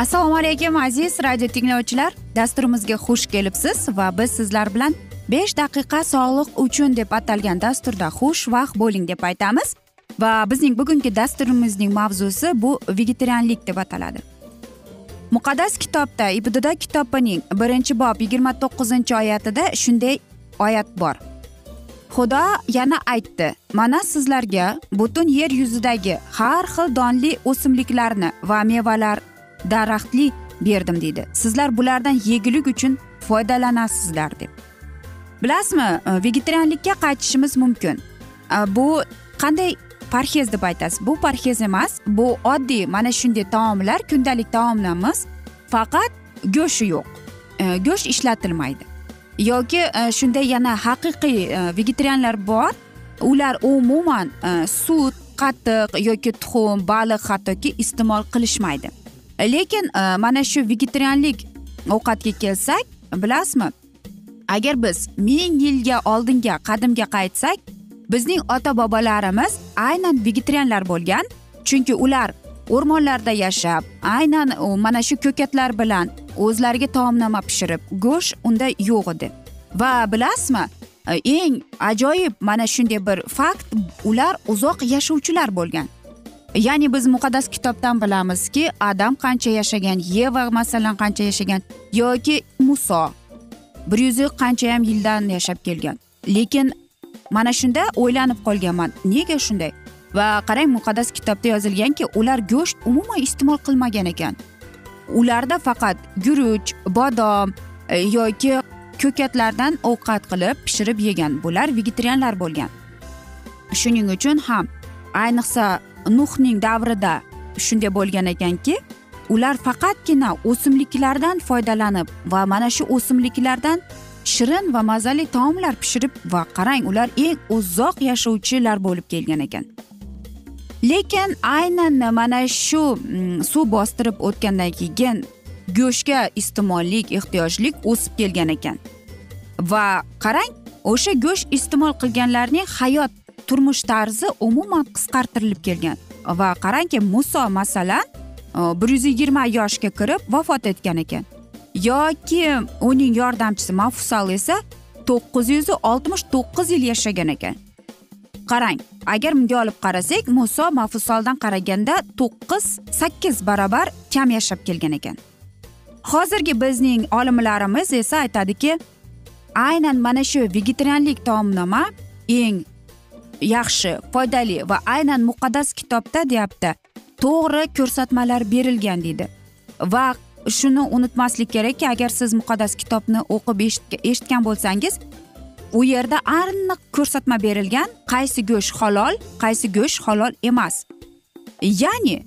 assalomu alaykum aziz radio tinglovchilar. Dasturimizga xush kelibsiz va biz sizlar bilan besh daqiqa sog'liq uchun deb atalgan dasturda xush vaqt bo'ling deb aytamiz. Va bizning bugungi dasturimizning mavzusi bu vegetarianlik deb ataladi. Muqaddas kitobda ibtido kitobining birinchi bob yigirma to'qqizinchi oyatida shunday oyat bor. Xudo yana aytdi mana sizlarga butun yer yuzidagi har xil donli o'simliklarni va mevalar daraxtli berdim deydi. Sizlar bulardan yegulik uchun foydalanasizlar deb. Bilasizmi e, vegetarianlikka qaytishimiz mumkin. E, bu qanday parhez deb aytasiz? Bu parhez emas bu oddiy mana shunday taomlar kundalik taomlarimiz faqat go'shti yo'q. E, go'sht ishlatilmaydi. Yoki shunday yana haqiqiy vegetarianlar bor ular umuman sut qatiq yoki tuxum baliq hattoki iste'mol qilishmaydi. Lekin e, mana shu vegetarianlik ovqatga kelsak bilasizmi? Agar biz ming yilga oldinga qadimga qaytsak bizning ota bobolarimiz aynan vegetarianlar bo'lgan. Chunki ular o'rmonlarda yashab aynan mana shu ko'katlar bilan o'zlariga taomnoma pishirib go'sht unda yo'q edi. Va bilasizmi e, eng ajoyib mana shunday bir fakt ular uzoq yashovchilar bo'lgan. Ya'ni biz muqaddas kitobdan bilamizki adam qancha yashagan yeva masalan qancha yashagan yoki muso bir yuz qanchayam yildan yashab kelgan. Lekin mana shunda o'ylanib qolganman. Nega shunday? Va qarang muqaddas kitobda yozilganki ular go'sht umuman iste'mol qilmagan ekan. Ularda faqat guruch bodom e, yoki ko'katlardan ovqat qilib pishirib yegan. Bular vegetarianlar bo'lgan. Shuning uchun ham ayniqsa nuhning davrida shunday bo'lgan ekanki ular faqatgina o'simliklardan foydalanib va mana shu o'simliklardan shirin va mazali taomlar pishirib va qarang ular eng uzoq yashovchilar bo'lib kelgan ekan. Lekin aynan mana shu mm, suv bostirib o'tgandan keyin go'shtga iste'mollik ehtiyojlik o'sib kelgan ekan. Va qarang o'sha go'sht iste'mol qilganlarning hayot turmush tarzi umuman qisqartirilib kelgan. Va qarangki muso masalan e, bir yuz yigirma yoshga kirib vafot etgan ekan. Yoki uning yordamchisi mafusal esa to'qqiz yuz oltmish to'qqiz yil yashagan ekan. Qarang agar bunga olib qarasak muso mafusoldan qaraganda to'qqiz sakkiz barobar kam yashab kelgan ekan. Hozirgi bizning olimlarimiz esa aytadiki aynan mana shu vegetarianlik taomnoma eng yaxshi foydali va aynan muqaddas kitobda deyapti. To'g'ri ko'rsatmalar berilgan deydi. Va shuni unutmaslik kerakki agar siz muqaddas kitobni o'qib eshitgan bo'lsangiz u yerda aniq ko'rsatma berilgan qaysi go'sht halol qaysi go'sht halol emas. Ya'ni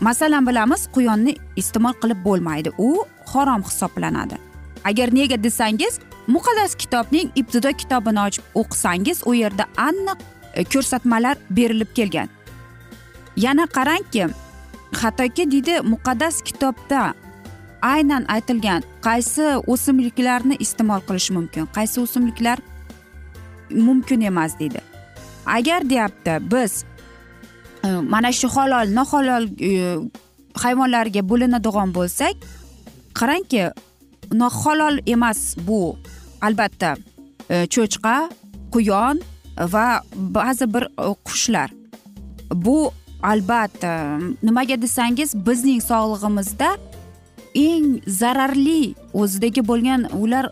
masalan bilamiz quyonni iste'mol qilib bo'lmaydi u harom hisoblanadi. Agar nega desangiz muqaddas kitobning ibtido kitobini ochib o'qisangiz u yerda aniq e, ko'rsatmalar berilib kelgan. Yana qarangki hattoki deydi muqaddas kitobda aynan aytilgan qaysi o'simliklarni iste'mol qilish mumkin qaysi o'simliklar mumkin emas deydi. Agar deyapti biz e, mana shu halol nohalol e, hayvonlarga bo'linadigan bo'lsak qarangki nohalol emas bu. Albatta e, cho'chqa quyon va ba'zi bir e, qushlar. Bu albatta nimaga desangiz bizning sog'lig'imizda eng zararli o'zidagi bo'lgan ular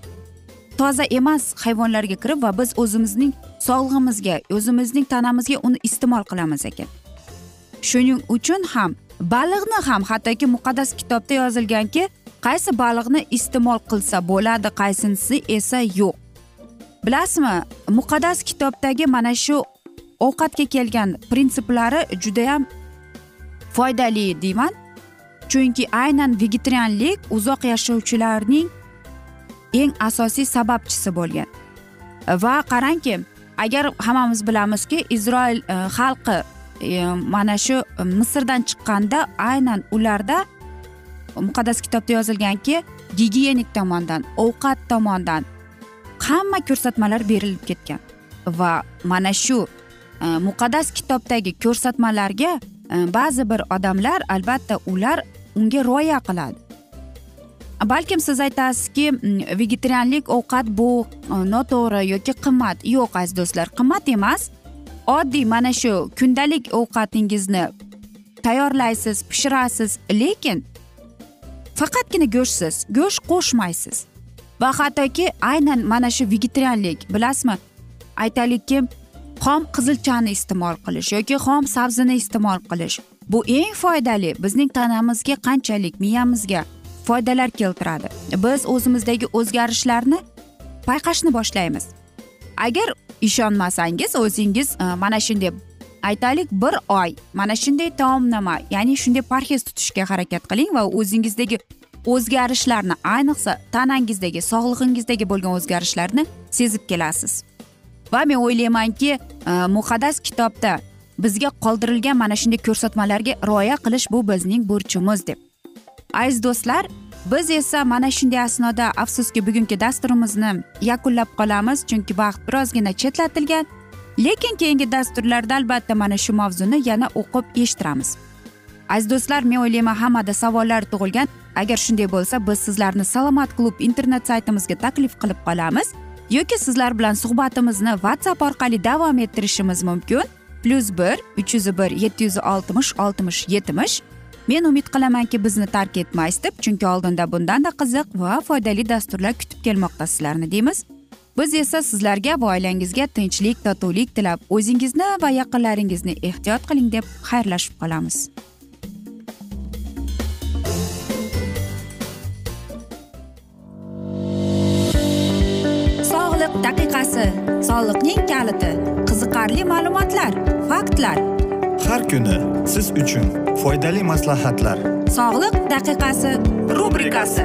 toza emas hayvonlarga kirib va biz o'zimizning sog'lig'imizga o'zimizning tanamizga uni iste'mol qilamiz ekan. Shuning uchun ham baliqni ham hattoki muqaddas kitobda yozilganki qaysi baliqni iste'mol qilsa bo'ladi qaysinisi esa yo'q. Bilasizmi muqaddas kitobdagi mana shu ovqatga kelgan prinsiplari judayam foydali deyman. Chunki aynan vegetarianlik uzoq yashovchilarning eng asosiy sababchisi bo'lgan. Va qarangki agar hammamiz bilamizki isroil e, xalqi e, mana shu e, misrdan chiqqanda aynan ularda muqaddas kitobda yozilganki gigiyenik tomondan ovqat tomondan hamma ko'rsatmalar berilib ketgan. Va mana shu e, muqaddas kitobdagi ko'rsatmalarga e, ba'zi bir odamlar albatta ular unga rioya qiladi. Balkim siz aytasizki vegetarianlik ovqat bu e, noto'g'ri yoki qimmat? Yo'q aziz do'stlar qimmat emas. Oddiy mana shu kundalik ovqatingizni tayyorlaysiz pishirasiz lekin faqatgina go'shtsiz go'sht qo'shmaysiz. Va hattoki aynan mana shu vegetarianlik bilasizmi? Aytaylikki xom qizilchani iste'mol qilish yoki xom sabzini iste'mol qilish. Bu eng foydali bizning tanamizga qanchalik miyamizga foydalar keltiradi. Biz o'zimizdagi o'zgarishlarni payqashni boshlaymiz. Agar ishonmasangiz o'zingiz e, mana shunday aytaylik bir oy. Mana shunday taomnoma ya'ni shunday parhez tutishga harakat qiling va o'zingizdagi o'zgarishlarni ayniqsa tanangizdagi sog'lig'ingizdagi bo'lgan o'zgarishlarni sezib kelasiz. Va men o'ylaymanki e, muqaddas kitobda bizga qoldirilgan mana shunday ko'rsatmalarga rioya qilish bu bizning burchimiz deb. Aziz do'stlar biz esa mana shunday asnoda afsuski bugungi dasturimizni yakunlab qolamiz chunki vaqt birozgina chetlatilgan. Lekin keyingi dasturlarda albatta mana shu mavzuni yana o'qib eshittiramiz. Aziz do'stlar men o'ylayman hammada savollar tug'ilgan. Agar shunday bo'lsa biz sizlarni salomat klub internet saytimizga taklif qilib qolamiz. Yoki sizlar bilan suhbatimizni whatsapp orqali davom ettirishimiz mumkin. Plyus bir uch yuz bir yetti yuz oltmish oltmish yetmish. Men umid qilamanki bizni tark etmaysiz deb chunki oldinda bundanda qiziq va foydali dasturlar kutib kelmoqda sizlarni deymiz. Biz esa sizlarga va oilangizga tinchlik totuvlik tilab o'zingizni va yaqinlaringizni ehtiyot qiling deb xayrlashib qolamiz. Sog'liq daqiqasi soliqning kaliti qiziqarli ma'lumotlar faktlar. Har kuni siz uchun foydali maslahatlar. Sog'liq daqiqasi rubrikasi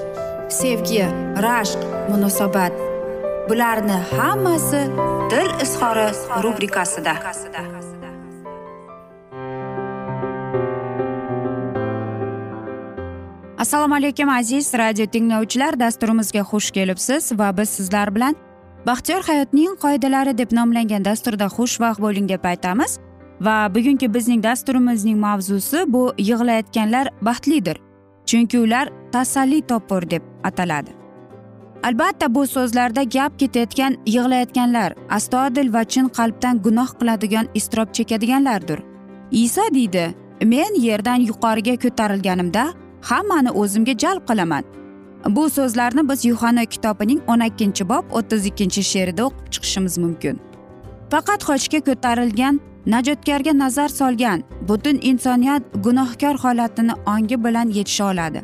sevgi rashq munosabat. Bularni hammasi dil izhori rubrikasida. Assalomu alaykum aziz radio tinglovchilar. Dasturimizga xush kelibsiz va biz sizlar bilan baxtiyor hayotning qoidalari deb nomlangan dasturda xushvaqt bo'ling deb aytamiz. Va bugungi bizning dasturimizning mavzusi bu yig'layotganlar baxtlidir. Chunki ular tasalli topur deb ataladi. Albatta bu so'zlarda gap ketayotgan yig'layotganlar astodil va chin qalbdan gunoh qiladigan iztirob chekadiganlardir. Iso deydi men yerdan yuqoriga ko'tarilganimda hammani o'zimga jalb qilaman. Bu so'zlarni biz yuhanna kitobining o'n ikkinchi bob o'ttiz ikkinchi she'rida o'qib chiqishimiz mumkin. Faqat xochga ko'tarilgan najotkorga nazar solgan butun insoniyat gunohkor holatini ongi bilan yetisha oladi.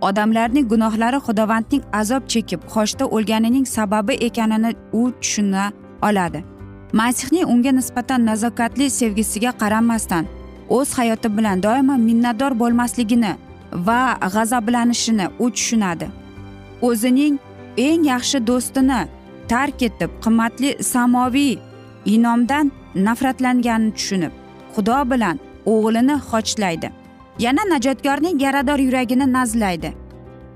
Odamlarning gunohlari xudovandning azob chekib qoshda o'lganining sababi ekanini u tushuna oladi. Masihning unga nisbatan nazokatli sevgisiga qaramasdan o'z hayoti bilan doimo minnatdor bo'lmasligini va g'azablanishini u tushunadi. O'zining eng yaxshi do'stini tark etib qimmatli samoviy inomdan nafratlanganini tushunib xudo bilan o'g'lini xochlaydi. Yana najotkorning yarador yuragini nazlaydi.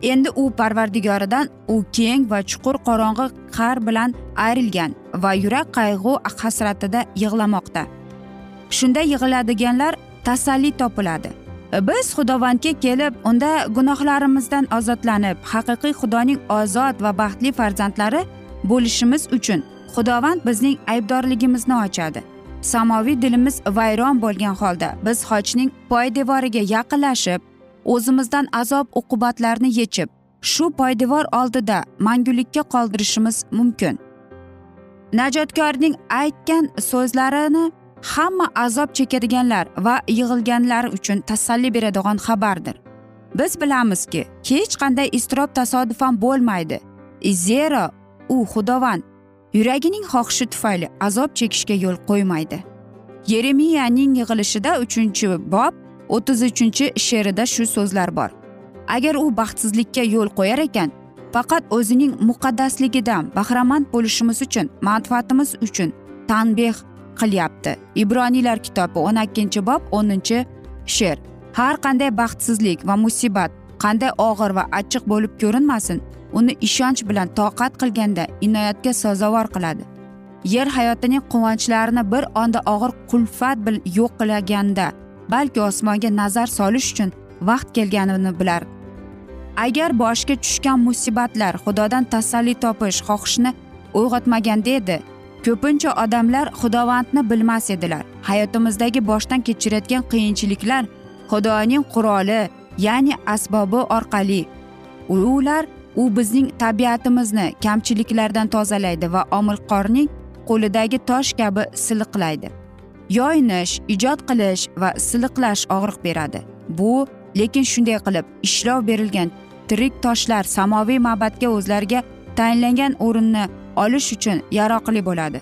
Endi u parvardigoridan u keng va chuqur qorong'i qar bilan ayrilgan va yurak qayg'u hasratida yig'lamoqda. Shunda yig'iladiganlar tasalli topiladi. Biz xudovandga kelib unda gunohlarimizdan ozodlanib haqiqiy xudoning ozod va baxtli farzandlari bo'lishimiz uchun xudovand bizning aybdorligimizni ochadi. Samoviy dilimiz vayron bo'lgan holda biz xochning poydevoriga yaqinlashib o'zimizdan azob uqubatlarni yechib shu poydevor oldida mangulikka qoldirishimiz mumkin. Najotkorning aytgan so'zlarini hamma azob chekadiganlar va yig'ilganlar uchun tasalli beradigan xabardir. Biz bilamizki hech qanday iztirob tasodifan bo'lmaydi. Zero u xudovand yuragining xohishi tufayli azob chekishga yo'l qo'ymaydi. Yeremiyaning yig'ilishida uchinchi bob o'ttiz uchinchi she'rida shu so'zlar bor. Agar u baxtsizlikka yo'l qo'yar ekan faqat o'zining muqaddasligidan bahramand bo'lishimiz uchun manfaatimiz uchun tanbeh qilyapti. Ibroniylar kitobi o'n ikkinchi bob o'ninchi she'r. Har qanday baxtsizlik va musibat qanday og'ir va achchiq bo'lib ko'rinmasin uni ishonch bilan toqat qilganda inoyatga sazovor qiladi. Yer hayotining quvonchlarini bir onda og'ir qulfat yo'q qilaganda balki osmonga nazar solish uchun vaqt kelganini bilar. Agar boshiga tushgan musibatlar xudodan tasalli topish xohishini uyg'otmaganda edi ko'pincha odamlar xudovandni bilmas edilar. Hayotimizdagi boshdan kechirayotgan qiyinchiliklar xudoning quroli ya'ni asbobi orqali ular u bizning tabiatimizni kamchiliklardan tozalaydi va omilqorning qo'lidagi tosh kabi siliqlaydi. Yoyinish ijod qilish va siliqlash og'riq beradi. Bu lekin shunday qilib ishlov berilgan tirik toshlar samoviy ma'batga o'zlariga tayinlangan o'rinni olish uchun yaroqli bo'ladi.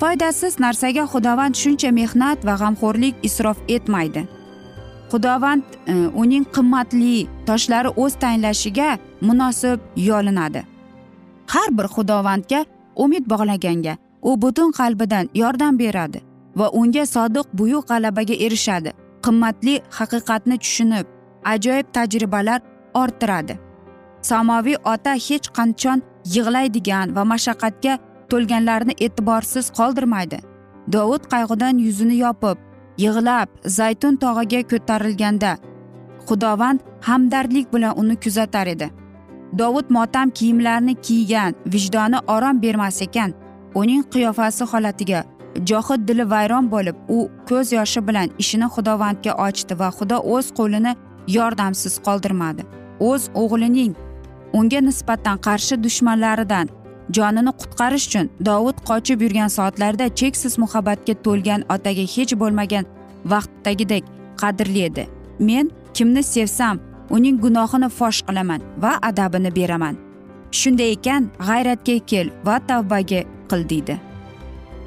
Foydasiz narsaga xudovand shuncha mehnat va g'amxo'rlik isrof etmaydi. Xudovand e, uning qimmatli toshlari o'z tayinlashiga munosib yolinadi. Har bir xudovandga umid bog'laganga u butun qalbidan yordam beradi va unga sodiq buyuk g'alabaga erishadi. Qimmatli haqiqatni tushunib ajoyib tajribalar orttiradi. Samoviy ota hech qachon yig'laydigan va mashaqqatga to'lganlarni e'tiborsiz qoldirmaydi. Dovud qayg'udan yuzini yopib yig'lab zaytun tog'iga ko'tarilganda xudovand hamdardlik bilan uni kuzatar edi. Dovud motam kiyimlarini kiygan vijdoni orom bermas ekan uning qiyofasi holatiga johid dili vayron bo'lib u ko'z yoshi bilan ishini xudovandga ochdi va xudo o'z qo'lini yordamsiz qoldirmadi. O'z o'g'lining unga nisbatan qarshi dushmanlaridan jonini qutqarish uchun dovud qochib yurgan soatlarda cheksiz muhabbatga to'lgan otaga hech bo'lmagan vaqtdagidek qadrli edi. Men kimni sevsam uning gunohini fosh qilaman va adabini beraman. Shunday ekan g'ayratga kel va tavbaga qil deydi.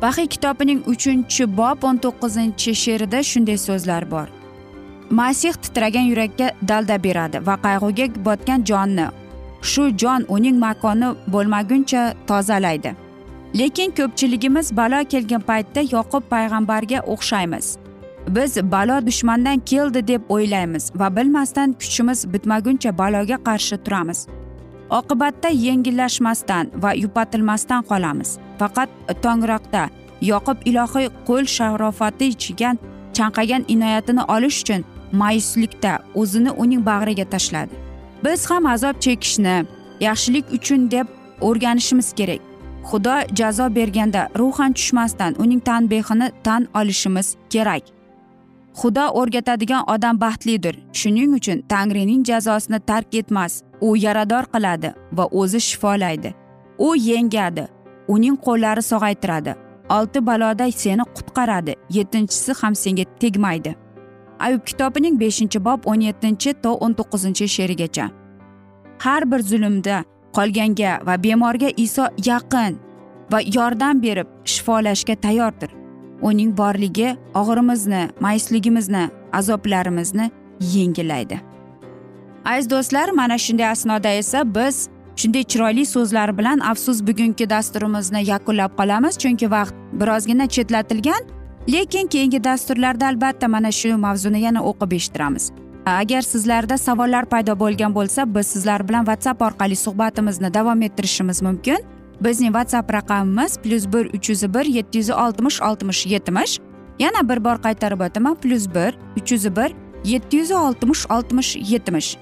Vahiy kitobining uchinchi bob o'n to'qqizinchi she'rida shunday so'zlar bor. Masih titragan yurakka dalda beradi va qayg'uga botgan jonni shu jon uning makoni bo'lmaguncha tozalaydi. Lekin ko'pchiligimiz balo kelgan paytda yoqub payg'ambarga o'xshaymiz. Biz balo dushmandan keldi deb o'ylaymiz va bilmasdan kuchimiz bitmaguncha baloga qarshi turamiz. Oqibatda yengillashmasdan va yupatilmasdan qolamiz. Faqat tongroqda yoqib ilohiy qo'l sharofati ichigan chanqagan inoyatini olish uchun mayuslikda o'zini uning bag'riga tashladi. Biz ham azob chekishni yaxshilik uchun deb o'rganishimiz kerak. Xudo jazo berganda ruhan tushmasdan uning tanbehini tan olishimiz kerak. Xudo o'rgatadigan odam baxtlidir. Shuning uchun tangrining jazosini tark etmas. U yarador qiladi va o'zi shifolaydi. U yengadi. Uning qo'llari sog'aytiradi. Olti baloda seni qutqaradi. Yettinchisi ham senga tegmaydi. Ayub kitobining beshinchi bob o'n yettinchi to o'n to'qqizinchi she'rigacha. Har bir zulmda qolganga va bemorga iso yaqin va yordam berib shifolashga tayyordir. Uning borligi og'rimizni mayusligimizni azoblarimizni yengillaydi. Aziz do'stlar mana shunday asnoda esa biz shunday chiroyli so'zlar bilan afsus bugungi dasturimizni yakunlab qolamiz. Chunki vaqt birozgina chetlatilgan lekin keyingi dasturlarda albatta mana shu mavzuni yana o'qib eshittiramiz. Agar sizlarda savollar paydo bo'lgan bo'lsa biz sizlar bilan whatsapp orqali suhbatimizni davom ettirishimiz mumkin. Bizning whatsapp raqamimiz plyus bir uch yuz bir yetti yuz oltmish oltmish yetmish. Yana bir bor qaytarib o'taman plyus bir uch yuz bir yetti yuz oltmish oltmish yetmish.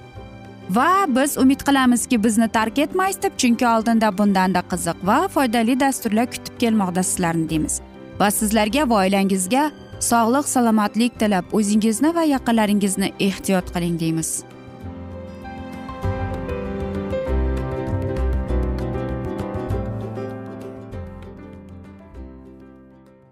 Va biz umid qilamizki bizni tark etmaysiz deb chunki oldinda bundanda qiziq va foydali dasturlar kutib kelmoqda sizlarni deymiz. Va sizlarga va oilangizga sog'lik salomatlik tilab o'zingizni va yaqinlaringizni ehtiyot qiling deymiz.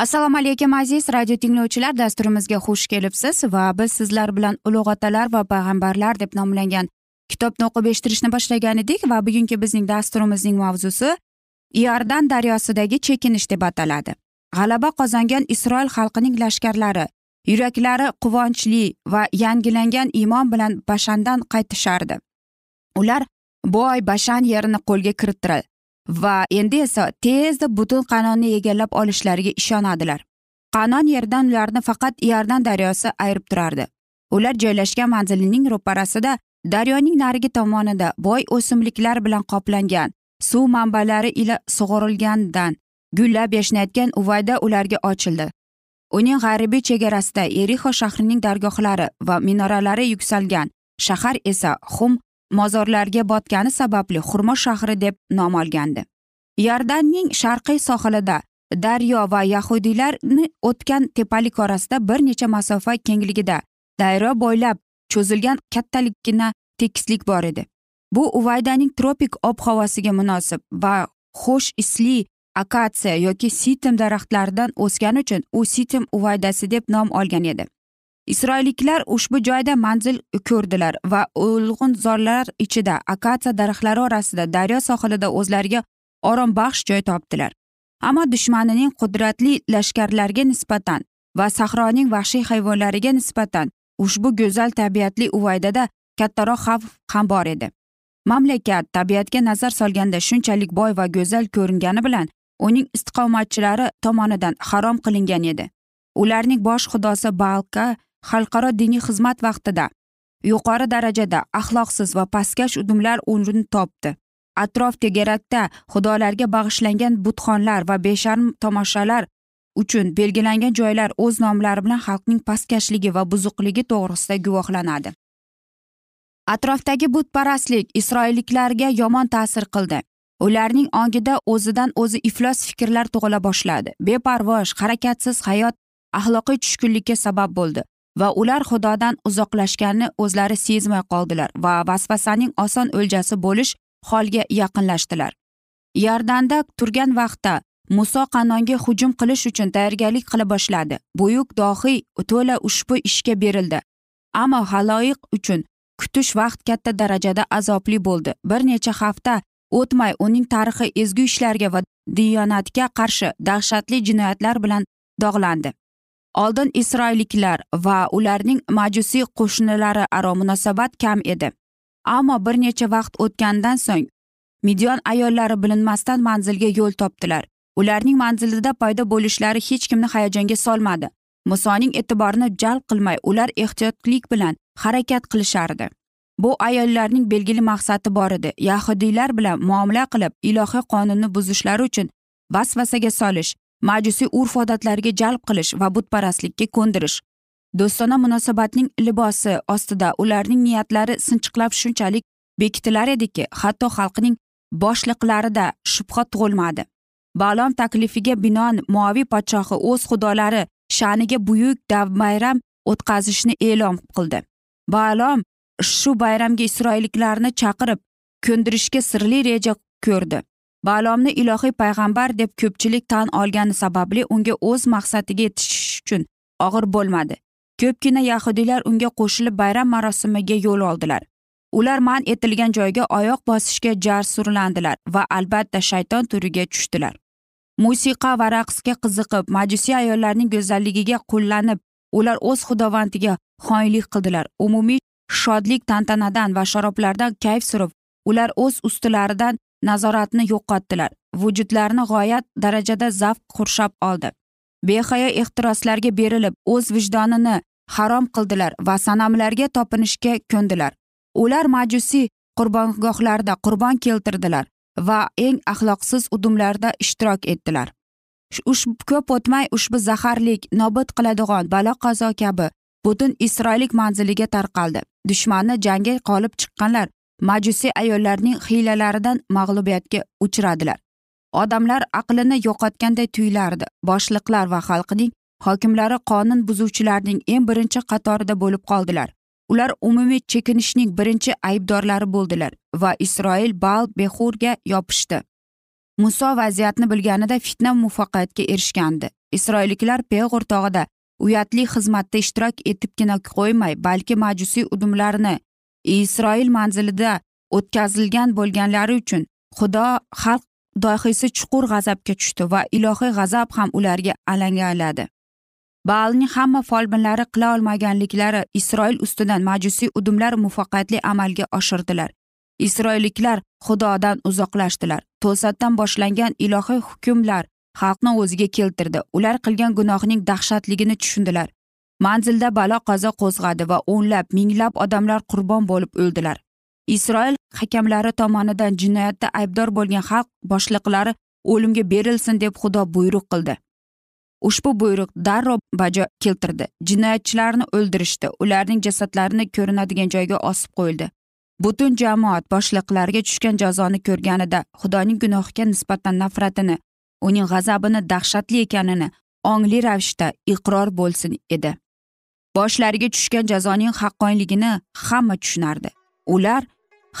Assalomu alaykum aziz radio tinglovchilar. Dasturimizga xush kelibsiz va biz sizlar bilan ulug' otalar va payg'ambarlar deb nomlangan kitobni o'qib eshittirishni boshlagan edik va bugungi bizning dasturimizning mavzusi iordan daryosidagi chekinish deb ataladi. G'alaba qozongan isroil xalqining lashkarlari yuraklari quvonchli va yangilangan iymon bilan bashandan qaytishardi. Ular boy bashan yerini qo'lga kirittiradi va endi esa tezda butun qanonni egallab olishlariga ishonadilar. Qanon yerdan ularni faqat iordan daryosi ayirib turardi. Ular joylashgan manzilining ro'parasida daryoning narigi tomonida boy o'simliklar bilan qoplangan suv manbalari ila sug'orilgandan gullab yashnayotgan uvayda ularga ochildi. Uning g'arbiy chegarasida erixo shahrining dargohlari va minoralari yuksalgan shahar esa xum mozorlarga botgani sababli xurmo shahri deb nom olgandi. Iordanning sharqiy sohilida daryo va yahudiylarni o'tgan tepalik orasida bir necha masofa kengligida daryo bo'ylab cho'zilgan kattalikgina tekislik bor edi. Bu uvaydaning tropik ob havosiga munosib va xush isli akatsiya yoki sitim daraxtlaridan o'sgani uchun u sitim uvaydasi deb nom olgan edi. Isroilliklar ushbu joyda manzil ko'rdilar va ulg'unzorlar ichida akatsiya daraxtlari orasida daryo sohilida o'zlariga orombaxsh joy topdilar. Ammo dushmanining qudratli lashkarlariga nisbatan va sahroning vahshiy hayvonlariga nisbatan ushbu go'zal tabiatli uvaydada kattaroq xavf ham bor edi. Mamlakat tabiatga nazar solganda shunchalik boy va go'zal ko'ringani bilan uning istiqomatchilari tomonidan harom qilingan edi. Ularning bosh xudosi balka xalqaro diniy xizmat vaqtida yuqori darajada axloqsiz va pastkash udumlar o'rin topdi. Atrof tegarakda xudolarga bag'ishlangan butxonlar va besharm tomoshalar uchun belgilangan joylar o'z nomlari bilan xalqning pastkashligi va buzuqligi to'g'risida guvohlanadi. Atrofdagi butparastlik isroilliklarga yomon ta'sir qildi. Ularning ongida o'zidan o'zi iflos fikrlar tug'ila boshladi. Beparvosh harakatsiz hayot axloqiy tushkunlikka sabab bo'ldi. Va ular xudodan uzoqlashganini o'zlari sezmay qoldilar va vasvasaning oson o'ljasi bo'lish holga yaqinlashdilar. Yordanda turgan vaqtda muso qanonga hujum qilish uchun tayyorgarlik qila boshladi. Buyuk dohiy to'la ushbu ishga berildi ammo haloyiq uchun kutish vaqt katta darajada azobli bo'ldi. Bir necha hafta o'tmay uning tarixi ezgu ishlarga va diyonatga qarshi dahshatli jinoyatlar bilan dog'landi. Oldin isroilliklar va ularning majusiy qo'shnilari aro munosabat kam edi. Ammo bir necha vaqt o'tgandan so'ng midyon ayollari bilinmasdan manzilga yo'l topdilar. Ularning manzilida paydo bo'lishlari hech kimni hayajonga solmadi. Musoning e'tiborini jalb qilmay ular ehtiyotlik bilan harakat qilishardi. Bu ayollarning belgili maqsadi bor edi. Yahudiylar bilan muomala qilib ilohiy qonunni buzishlari uchun vasvasaga solish majusiy urf odatlariga jalb qilish va butparastlikka ko'ndirish. Do'stona munosabatning libosi ostida ularning niyatlari sinchiqlab shunchalik bekitilar ediki hatto xalqning boshliqlarida shubha tug'ilmadi. Balom taklifiga binoan moviy podshohi o'z xudolari sha'niga buyuk bayram o'tkazishni e'lon qildi. Balom shu bayramga isroilliklarni chaqirib ko'ndirishga sirli reja ko'rdi. Balomni ilohiy payg'ambar deb ko'pchilik tan olgani sababli unga o'z maqsadiga yetishish uchun og'ir bo'lmadi. Ko'pgina yahudiylar unga qo'shilib bayram marosimiga yo'l oldilar. Ular man etilgan joyga oyoq bosishga jarsurlandilar va albatta shayton turiga tushdilar. Musiqa va raqsga qiziqib majusiy ayollarning go'zalligiga qullanib ular o'z xudovandiga xoinlik qildilar. Umumiy shodlik tantanadan va sharoblardan kayf surib ular o'z ustilaridan nazoratni yo'qotdilar. Vujudlarini g'oyat darajada zavq qurshab oldi. Behayo ehtiroslarga berilib o'z vijdonini harom qildilar va sanamlarga topinishga ko'ndilar. Ular majusiy qurbongohlarda qurbon keltirdilar va eng axloqsiz udumlarda ishtirok etdilar. Ko'p o'tmay ushbu zaharlik nobud qiladigan balo qazo kabi butun isroillik manziliga tarqaldi. Dushmanni jangga qolib chiqqanlar majusiy ayollarning hiylalaridan mag'lubiyatga uchradilar. Odamlar aqlini yo'qotganday tuyulardi. Boshliqlar va xalqning hokimlari qonun buzuvchilarning eng birinchi qatorida bo'lib qoldilar. Ular umumiy chekinishning birinchi aybdorlari bo'ldilar va isroil bal behurga yopishdi. Muso vaziyatni bilganida fitna muvaffaqiyatga erishgandi. Isroilliklar peg'ur tog'ida uyatli xizmatda ishtirok etibgina qo'ymay balki majusiy udumlarni isroil manzilida o'tkazilgan bo'lganlari uchun xudo xalq dohiysi chuqur g'azabga tushdi va ilohiy g'azab ham ularga alangaladi baalning hamma folbinlari qila olmaganliklari isroil ustidan majusiy udumlar muvaffaqiyatli amalga oshirdilar. Isroilliklar xudodan uzoqlashdilar. To'satdan boshlangan ilohiy hukmlar xalqni o'ziga keltirdi. Ular qilgan gunohning dahshatligini tushundilar. Manzilda balo qazo qo'zg'adi va o'nlab minglab odamlar qurbon bo'lib o'ldilar. Isroil hakamlari tomonidan jinoyatda aybdor bo'lgan xalq boshliqlari o'limga berilsin deb xudo buyruq qildi. Ushbu buyruq darrov bajo keltirdi. Jinoyatchilarni o'ldirishdi. Ularning jasadlarini ko'rinadigan joyga osib qo'yildi. Butun jamoat boshliqlarga tushgan jazoni ko'rganida xudoning gunohga nisbatan nafratini uning g'azabini dahshatli ekanini ongli ravishda iqror bo'lsin edi. Boshlariga tushgan jazoning haqqonligini hamma tushunardi. Ular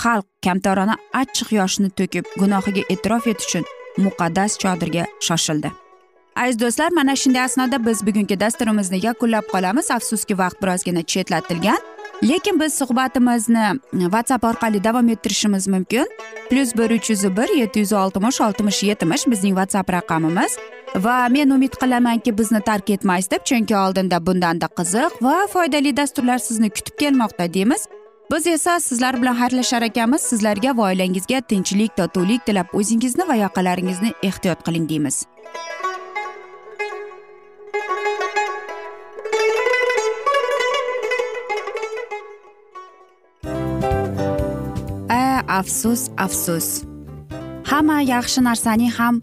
xalq kamtarona achchiq yoshni to'kib gunohiga e'tirof etish uchun muqaddas chodirga shoshildi. Aziz do'stlar mana shunday asnoda biz bugungi dasturimizni yakunlab qolamiz. Afsuski vaqt birozgina chetlatilgan lekin biz suhbatimizni whatsapp orqali davom ettirishimiz mumkin. Plyus bir uch yuz bir yetti yuz oltmish oltmish yetmish bizning whatsapp raqamimiz. Va men umid qilamanki bizni tark etmaysiz deb chunki oldinda bundanda qiziq va foydali dasturlar sizni kutib kelmoqda deymiz. Biz esa sizlar bilan xayrlashar ekanmiz sizlarga va oilangizga tinchlik totuvlik tilab o'zingizni va yaqinlaringizni ehtiyot qiling deymiz. A afsus afsus. Hamma yaxshi narsaning ham